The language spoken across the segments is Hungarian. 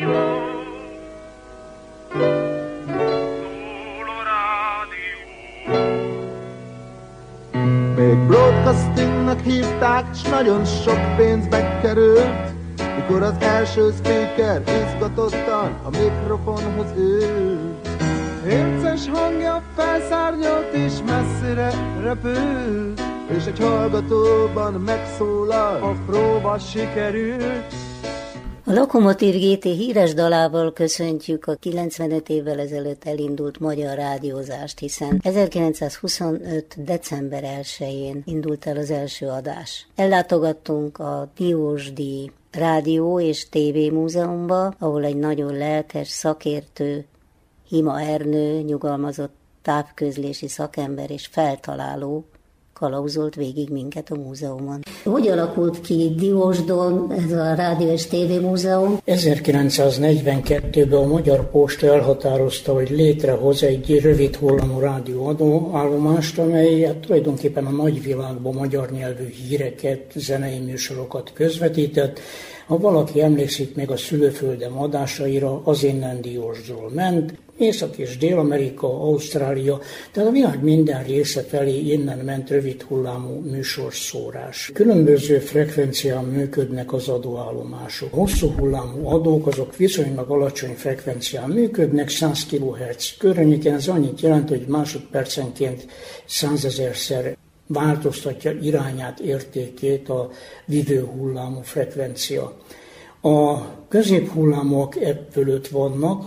Még broadcastingnak hívták, s nagyon sok pénzbe került, mikor az első speaker izgatottan a mikrofonhoz ült. Érces hangja felszárnyolt és messzire repült, és egy hallgatóban megszólal, a próba sikerült. A Lokomotív GT híres dalával köszöntjük a 95 évvel ezelőtt elindult magyar rádiózást, hiszen 1925. december 1-én indult el az első adás. Ellátogattunk a Diósdi Rádió és TV Múzeumba, ahol egy nagyon lelkes szakértő, Hima Ernő, nyugalmazott távközlési szakember és feltaláló kalauzolt végig minket a múzeumon. Hogy alakult ki Diósdon ez a Rádió és TV Múzeum? 1942-ben a Magyar Posta elhatározta, hogy létrehoz egy rövid hullamú rádióadó állomást, amely hát tulajdonképpen a nagyvilágban magyar nyelvű híreket, zenei műsorokat közvetített, ha valaki emlékszik még a szülőföldem adásaira, az innen Diósdról ment, Észak- és Dél-Amerika, Ausztrália, tehát a világ minden része felé innen ment rövid hullámú műsorszórás. Különböző frekvencián működnek az adóállomások. Hosszú hullámú adók azok viszonylag alacsony frekvencián működnek, 100 kHz környéken, ez annyit jelent, hogy másodpercenként 100 ezerszer változtatja irányát, értékét a vívő hullámú frekvencia. A középhullámok ebb fölött vannak,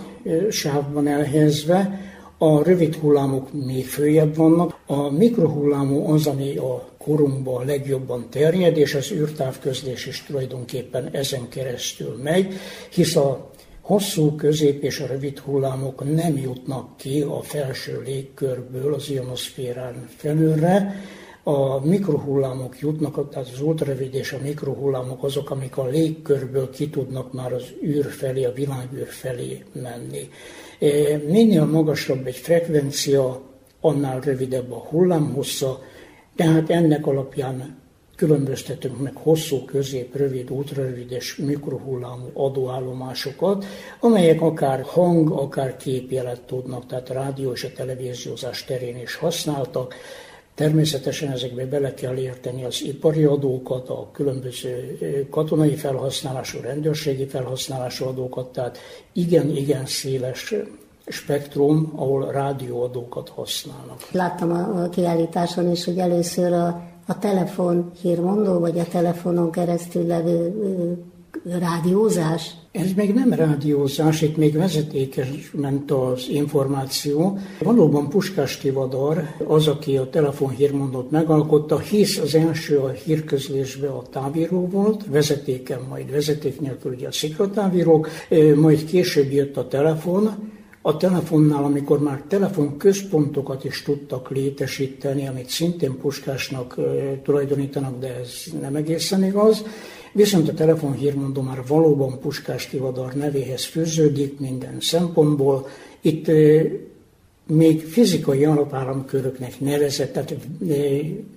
sávban elhelyezve, a rövid hullámok még följebb vannak, a mikrohullámú az, ami a korunkban legjobban terjed, és az űrtávközlés is tulajdonképpen ezen keresztül megy, hisz a hosszú, közép és a rövid hullámok nem jutnak ki a felső légkörből az ionoszférán felülre, a mikrohullámok jutnak, tehát az ultravid és a mikrohullámok azok, amik a légkörből ki tudnak már az űr felé, a világűr felé menni. E, minél magasabb egy frekvencia, annál rövidebb a hullámhossza, tehát ennek alapján különböztetünk meg hosszú, közép, rövid, ultrarövid és mikrohullámú adóállomásokat, amelyek akár hang, akár képjelet tudnak, tehát rádió és a televíziózás terén is használtak. Természetesen ezekbe bele kell érteni az ipari adókat, a különböző katonai felhasználású, rendőrségi felhasználású adókat, tehát igen-igen széles spektrum, ahol rádióadókat használnak. Láttam a kiállításon is, hogy először a, a telefon hírmondó, vagy a telefonon keresztül levő rádiózás? Ez még nem rádiózás, itt még vezetékes ment az információ. Valóban Puskás Tivadar az, aki a telefonhírmondót megalkotta, hisz az első a hírközlésbe a távíró volt, vezetéken, majd vezeték nélkül ugye a szikratávírók, majd később jött a telefon, a telefonnál, amikor már telefonközpontokat is tudtak létesíteni, amit szintén Puskásnak tulajdonítanak, de ez nem egészen igaz, Viszont a telefonhírmondó már valóban Puskás Tivadar nevéhez fűződik minden szempontból. Itt még fizikai alapállamköröknek nevezett, tehát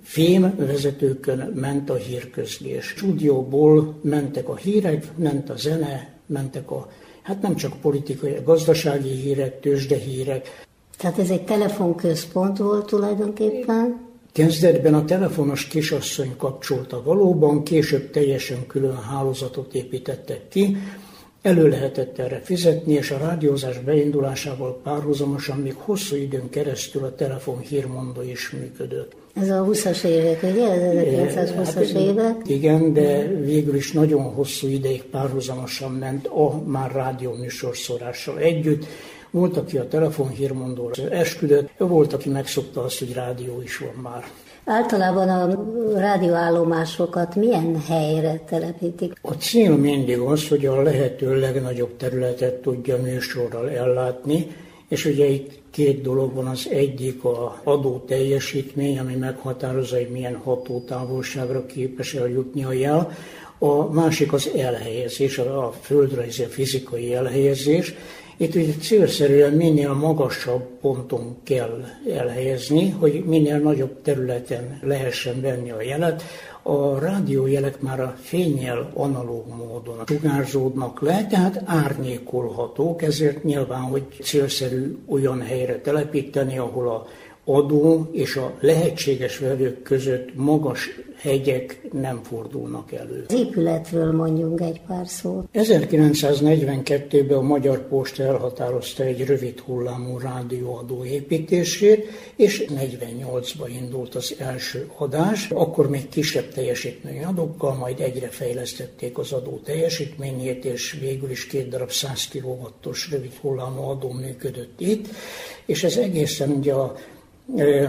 fém vezetőkön ment a hírközlés. Stúdióból mentek a hírek, ment a zene, mentek a, hát nem csak politikai, gazdasági hírek, tőzsdehírek. Tehát ez egy telefonközpont volt tulajdonképpen? Kezdetben a telefonos kisasszony kapcsolta valóban, később teljesen külön hálózatot építettek ki, elő lehetett erre fizetni, és a rádiózás beindulásával párhuzamosan még hosszú időn keresztül a telefon hírmondó is működött. Ez a 20-as évek, ugye? Ez 1920-as hát, évek? Igen, de végül is nagyon hosszú ideig párhuzamosan ment a már rádió műsorszorással együtt, volt, aki a telefonhírmondóra esküdött, volt, aki megszokta azt, hogy rádió is van már. Általában a rádióállomásokat milyen helyre telepítik? A cél mindig az, hogy a lehető legnagyobb területet tudja műsorral ellátni, és ugye itt két dolog van, az egyik a adó teljesítmény, ami meghatározza, hogy milyen hatótávolságra képes eljutni a jel, a másik az elhelyezés, a földrajzi, a fizikai elhelyezés, Itt ugye célszerűen minél magasabb ponton kell elhelyezni, hogy minél nagyobb területen lehessen venni a jelet. A rádiójelek már a fényel analóg módon sugárzódnak le, tehát árnyékolhatók, ezért nyilván, hogy célszerű olyan helyre telepíteni, ahol a adó és a lehetséges vevők között magas hegyek nem fordulnak elő. Az épületről mondjunk egy pár szót. 1942-ben a Magyar Posta elhatározta egy rövid hullámú rádióadó építését, és 48-ban indult az első adás. Akkor még kisebb teljesítményű adókkal, majd egyre fejlesztették az adó teljesítményét, és végül is két darab 100 kW-os rövid hullámú adó működött itt, és ez egészen ugye a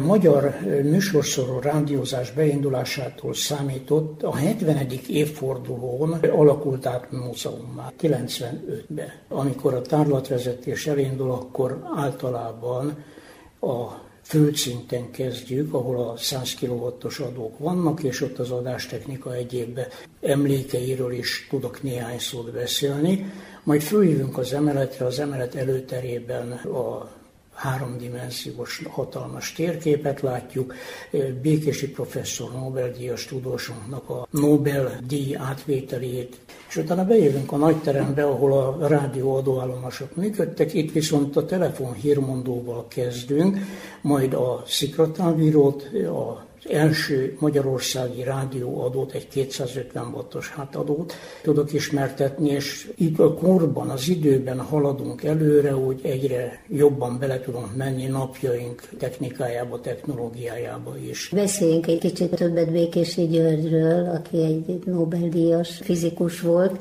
magyar műsorszorú rádiózás beindulásától számított a 70. évfordulón alakult át múzeummá, 95-ben. Amikor a tárlatvezetés elindul, akkor általában a földszinten kezdjük, ahol a 100 kW-os adók vannak, és ott az adástechnika egyéb emlékeiről is tudok néhány szót beszélni. Majd följövünk az emeletre, az emelet előterében a háromdimenziós hatalmas térképet látjuk. Békési professzor Nobel-díjas tudósunknak a Nobel-díj átvételét, és utána bejövünk a nagyterembe, ahol a rádióadóállomások működtek, itt viszont a telefon hírmondóval kezdünk, majd a szikratávírót, a első magyarországi rádióadót, egy 250 wattos hátadót tudok ismertetni, és itt a korban, az időben haladunk előre, hogy egyre jobban bele tudunk menni napjaink technikájába, technológiájába is. Beszéljünk egy kicsit többet Békési Györgyről, aki egy Nobel-díjas fizikus volt,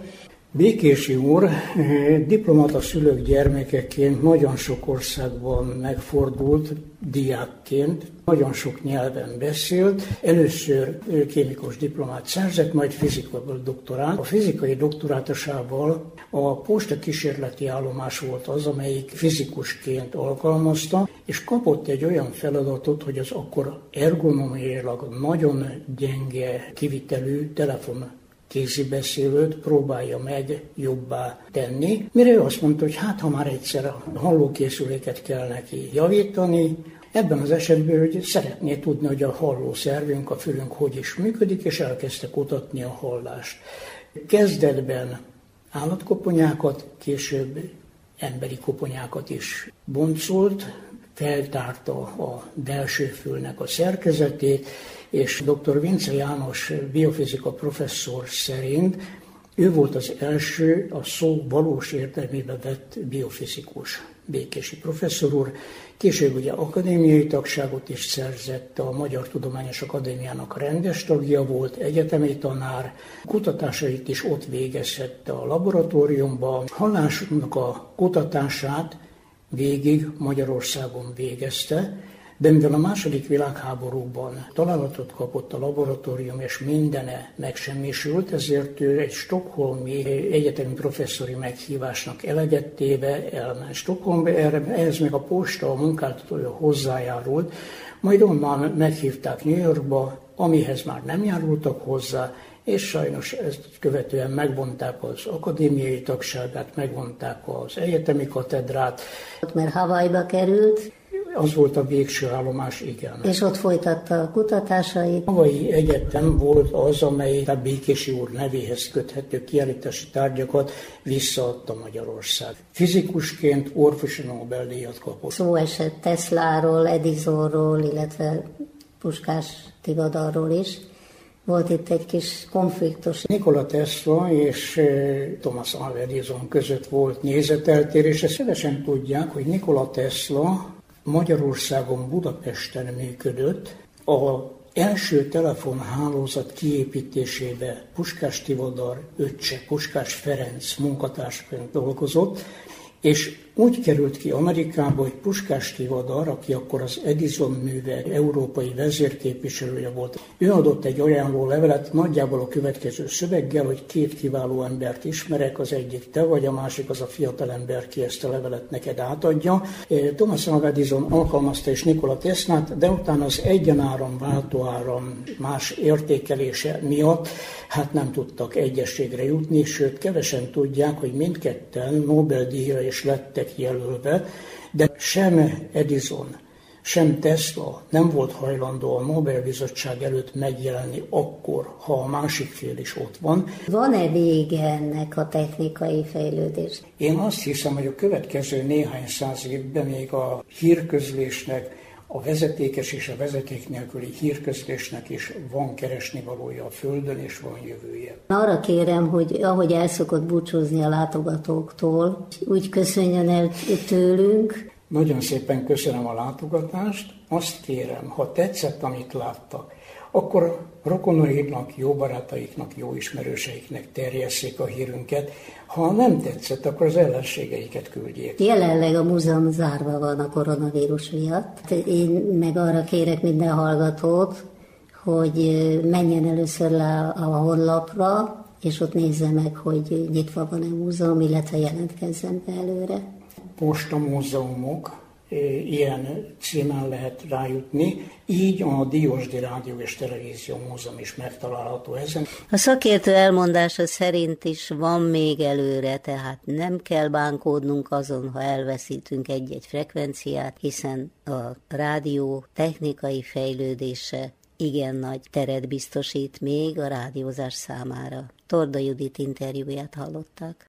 Békési úr eh, diplomata szülők gyermekeként nagyon sok országban megfordult diákként, nagyon sok nyelven beszélt. Először kémikus diplomát szerzett, majd fizikaből doktorát. A fizikai doktorátosával a posta kísérleti állomás volt az, amelyik fizikusként alkalmazta, és kapott egy olyan feladatot, hogy az akkor ergonomiailag nagyon gyenge kivitelű telefon kézibeszélőt próbálja meg jobbá tenni, mire ő azt mondta, hogy hát ha már egyszer a hallókészüléket kell neki javítani, ebben az esetben, hogy szeretné tudni, hogy a hallószervünk, a fülünk hogy is működik, és elkezdte kutatni a hallást. Kezdetben állatkoponyákat, később emberi koponyákat is boncolt, feltárta a belső fülnek a szerkezetét, és dr. Vince János biofizika professzor szerint ő volt az első a szó valós értelmébe vett biofizikus, Békési professzor úr. Később ugye akadémiai tagságot is szerzett, a Magyar Tudományos Akadémiának rendes tagja volt, egyetemi tanár, kutatásait is ott végezhette a laboratóriumban. Hallásnak a kutatását végig Magyarországon végezte, de mivel a második világháborúban találatot kapott a laboratórium, és mindene megsemmisült, ezért ő egy stokholmi egyetemi professzori meghívásnak elegettéve elment Stockholmba, erre, ehhez még a posta, a munkáltatója hozzájárult, majd onnan meghívták New Yorkba, amihez már nem járultak hozzá, és sajnos ezt követően megvonták az akadémiai tagságát, megvonták az egyetemi katedrát. Mert Havajba került, az volt a végső állomás, igen. És ott folytatta a kutatásait. A Havai Egyetem volt az, amely a Békési úr nevéhez köthető kiállítási tárgyakat visszaadta Magyarország. Fizikusként orvosi Nobel-díjat kapott. Szó esett Tesláról, Edisonról, illetve Puskás Tivadarról is. Volt itt egy kis konfliktus. Nikola Tesla és Thomas Alva Edison között volt nézeteltérés. Ezt szívesen tudják, hogy Nikola Tesla Magyarországon Budapesten működött, a első telefonhálózat kiépítésébe Puskás Tivadar öccse, Puskás Ferenc munkatársként dolgozott, és úgy került ki Amerikába, hogy Puskás Tivadar, aki akkor az Edison műve európai vezérképviselője volt, ő adott egy ajánló levelet nagyjából a következő szöveggel, hogy két kiváló embert ismerek, az egyik te vagy, a másik az a fiatal ember, ki ezt a levelet neked átadja. Thomas Alva Edison alkalmazta és Nikola Teslát, de utána az egyenáram, váltóáram más értékelése miatt hát nem tudtak egyességre jutni, sőt kevesen tudják, hogy mindketten Nobel-díjra is lettek jelölve, de sem Edison, sem Tesla nem volt hajlandó a Nobel-bizottság előtt megjelenni akkor, ha a másik fél is ott van. Van-e vége ennek a technikai fejlődés? Én azt hiszem, hogy a következő néhány száz évben még a hírközlésnek a vezetékes és a vezeték nélküli hírközlésnek is van keresni valója a Földön, és van jövője. Arra kérem, hogy ahogy el szokott búcsúzni a látogatóktól, úgy köszönjön el tőlünk. Nagyon szépen köszönöm a látogatást. Azt kérem, ha tetszett, amit láttak, akkor rokonaiknak, jó barátaiknak, jó ismerőseiknek terjesszék a hírünket. Ha nem tetszett, akkor az ellenségeiket küldjék. Jelenleg a múzeum zárva van a koronavírus miatt. Én meg arra kérek minden hallgatót, hogy menjen először le a honlapra, és ott nézze meg, hogy nyitva van-e múzeum, illetve jelentkezzen be előre. Posta múzeumok, ilyen címen lehet rájutni. Így a Diósdi Rádió és Televízió Múzeum is megtalálható ezen. A szakértő elmondása szerint is van még előre, tehát nem kell bánkódnunk azon, ha elveszítünk egy-egy frekvenciát, hiszen a rádió technikai fejlődése igen nagy teret biztosít még a rádiózás számára. Torda Judit interjúját hallották.